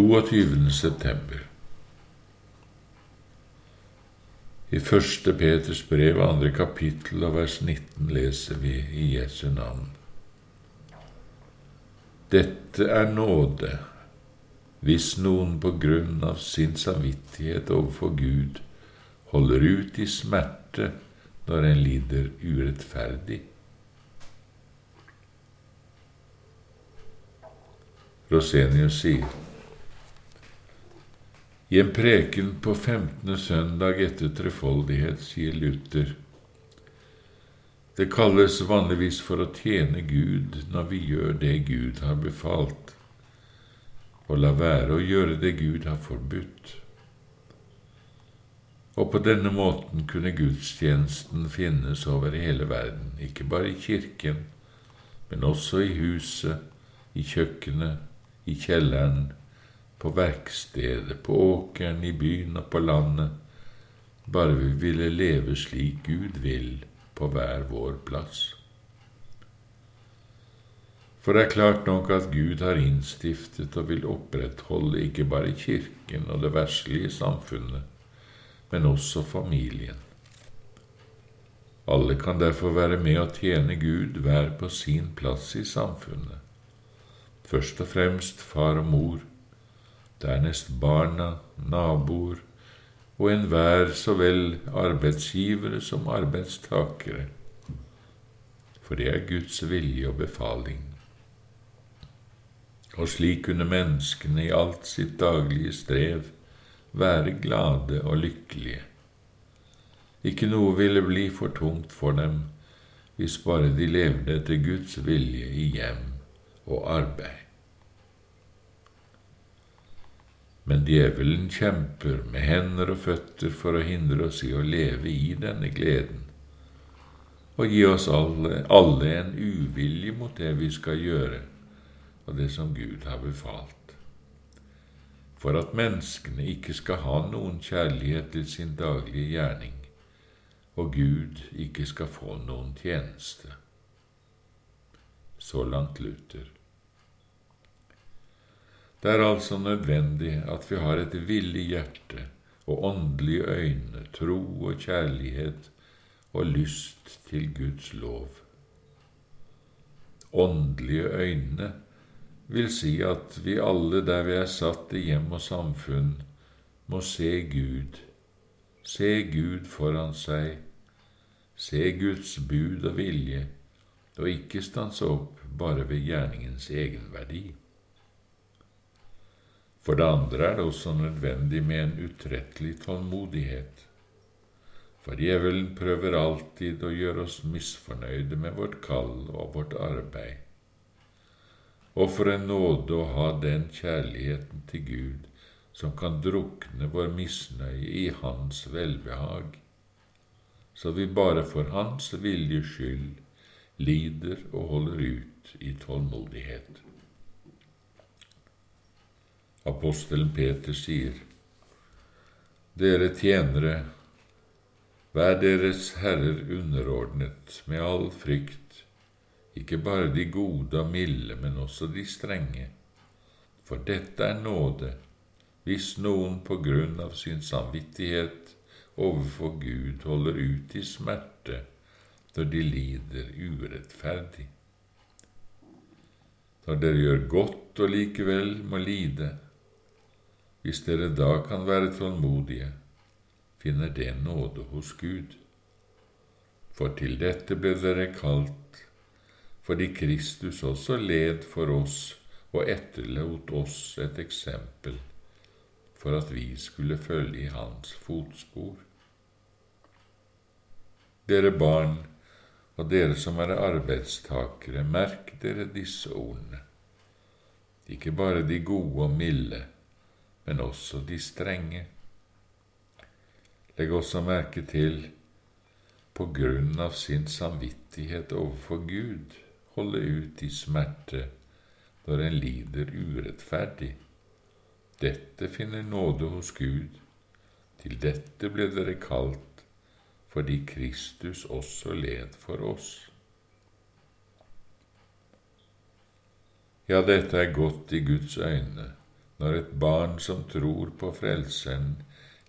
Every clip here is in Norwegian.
22. september. I første Peters brev, andre kapittel og vers 19 leser vi i Jesu navn. Dette er nåde, hvis noen på grunn av sin samvittighet overfor Gud holder ut i smerte når en lider urettferdig. Rosenius sier i en preken på 15. søndag etter trefoldighet sier Luther det kalles vanligvis for å tjene Gud når vi gjør det Gud har befalt, og la være å gjøre det Gud har forbudt. Og på denne måten kunne gudstjenesten finnes over hele verden, ikke bare i kirken, men også i huset, i kjøkkenet, i kjelleren, på verkstedet, på åkeren, i byen og på landet, bare vi ville leve slik Gud vil på hver vår plass. For det er klart nok at Gud har innstiftet og vil opprettholde ikke bare Kirken og det verslige samfunnet, men også familien. Alle kan derfor være med å tjene Gud hver på sin plass i samfunnet. Først og fremst far og mor, dernest barna, naboer og enhver så vel arbeidsgivere som arbeidstakere, for det er Guds vilje og befaling. Og slik kunne menneskene i alt sitt daglige strev være glade og lykkelige. Ikke noe ville bli for tungt for dem hvis bare de levde etter Guds vilje i hjem og arbeid. Men djevelen kjemper med hender og føtter for å hindre oss i å leve i denne gleden, og gi oss alle, alle en uvilje mot det vi skal gjøre, og det som Gud har befalt. For at menneskene ikke skal ha noen kjærlighet til sin daglige gjerning, og Gud ikke skal få noen tjeneste. Så langt Luther. Det er altså nødvendig at vi har et villig hjerte og åndelige øyne, tro og kjærlighet og lyst til Guds lov. Åndelige øyne vil si at vi alle der vi er satt i hjem og samfunn, må se Gud, se Gud foran seg, se Guds bud og vilje, og ikke stanse opp bare ved gjerningens egenverdi. For det andre er det også nødvendig med en utrettelig tålmodighet, for djevelen prøver alltid å gjøre oss misfornøyde med vårt kall og vårt arbeid. Og for en nåde å ha den kjærligheten til Gud som kan drukne vår misnøye i Hans velbehag, så vi bare for Hans viljes skyld lider og holder ut i tålmodighet. Apostelen Peter sier, Dere tjenere, vær deres herrer underordnet med all frykt, ikke bare de gode og milde, men også de strenge. For dette er nåde, hvis noen på grunn av sin samvittighet overfor Gud holder ut i smerte når de lider urettferdig. Når dere gjør godt og likevel må lide, hvis dere da kan være tålmodige, finner det nåde hos Gud. For til dette ble dere kalt, fordi Kristus også led for oss og etterlot oss et eksempel for at vi skulle følge i hans fotspor. Dere barn og dere som er arbeidstakere, merk dere disse ordene, ikke bare de gode og milde, men også de strenge. Legg også merke til på grunn av sin samvittighet overfor Gud holde ut i smerte når en lider urettferdig. Dette finner nåde hos Gud. Til dette ble dere kalt, fordi Kristus også led for oss. Ja, dette er godt i Guds øyne når et barn som tror på Frelseren,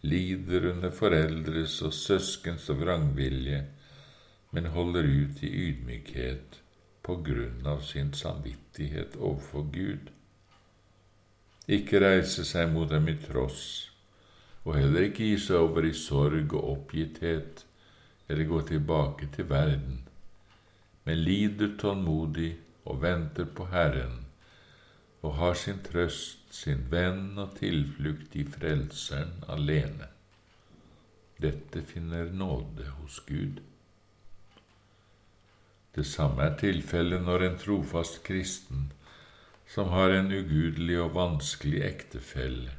lider under foreldres og søskens vrangvilje, men holder ut i ydmykhet på grunn av sin samvittighet overfor Gud. Ikke reise seg mot dem i tross, og heller ikke gi seg over i sorg og oppgitthet eller gå tilbake til verden, men lider tålmodig og venter på Herren og har sin trøst, sin venn og tilflukt i Frelseren alene. Dette finner nåde hos Gud. Det samme er tilfellet når en trofast kristen, som har en ugudelig og vanskelig ektefelle,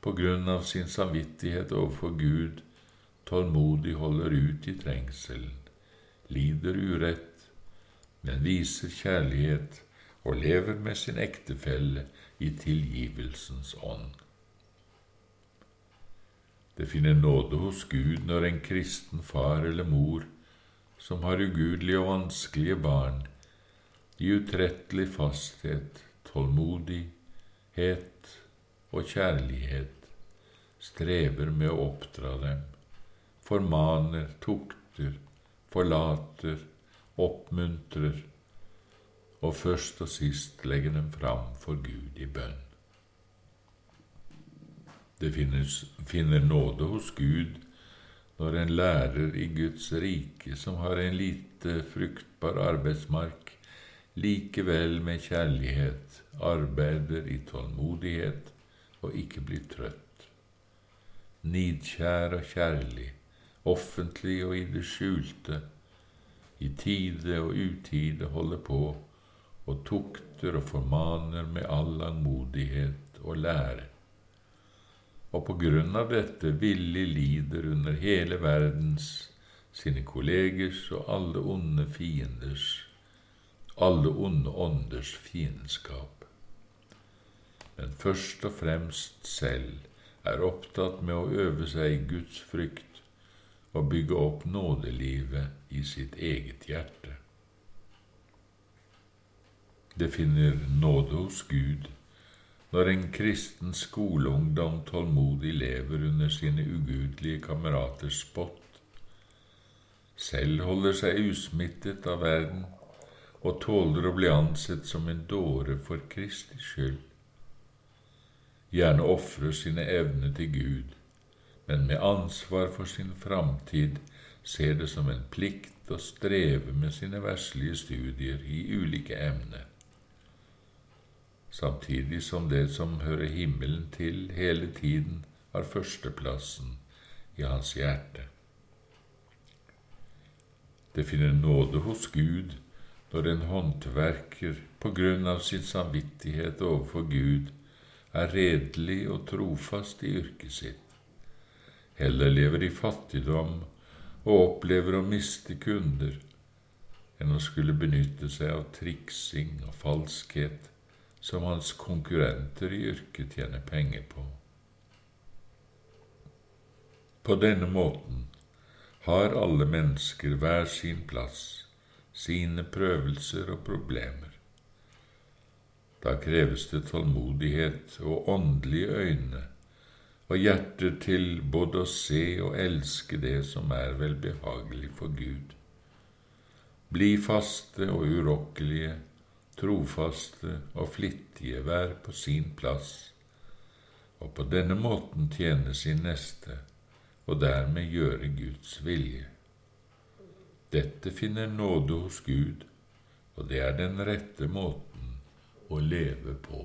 på grunn av sin samvittighet overfor Gud, tålmodig holder ut i trengselen, lider urett, men viser kjærlighet og lever med sin ektefelle i tilgivelsens ånd. Det finner nåde hos Gud når en kristen far eller mor som har ugudelige og vanskelige barn, i utrettelig fasthet, tålmodighet og kjærlighet strever med å oppdra dem, formaner, tukter, forlater, oppmuntrer og først og sist legger dem fram for Gud i bønn. Det finnes, finner nåde hos Gud når en lærer i Guds rike, som har en lite fruktbar arbeidsmark, likevel med kjærlighet arbeider i tålmodighet og ikke blir trøtt. Nidkjær og kjærlig, offentlig og i det skjulte, i tide og utide holder på og tukter og formaner med all langmodighet og lære og på grunn av dette villig lider under hele verdens, sine kollegers og alle onde fienders, alle onde ånders fiendskap. Men først og fremst selv er opptatt med å øve seg i Guds frykt og bygge opp nådelivet i sitt eget hjerte. Det finner nåde hos Gud. Når en kristen skoleungdom tålmodig lever under sine ugudelige kameraters spott, selv holder seg usmittet av verden og tåler å bli ansett som en dåre for Kristi skyld, gjerne ofrer sine evner til Gud, men med ansvar for sin framtid ser det som en plikt å streve med sine verslige studier i ulike emner samtidig som det som hører himmelen til hele tiden, har førsteplassen i hans hjerte. Det finner nåde hos Gud når en håndverker på grunn av sin samvittighet overfor Gud er redelig og trofast i yrket sitt, heller lever i fattigdom og opplever å miste kunder enn å skulle benytte seg av triksing og falskhet som hans konkurrenter i yrket tjener penger på. På denne måten har alle mennesker hver sin plass, sine prøvelser og problemer. Da kreves det tålmodighet og åndelige øyne og hjerter til både å se og elske det som er velbehagelig for Gud. Bli faste og urokkelige trofaste og flittige hver på sin plass, og på denne måten tjene sin neste og dermed gjøre Guds vilje. Dette finner nåde hos Gud, og det er den rette måten å leve på.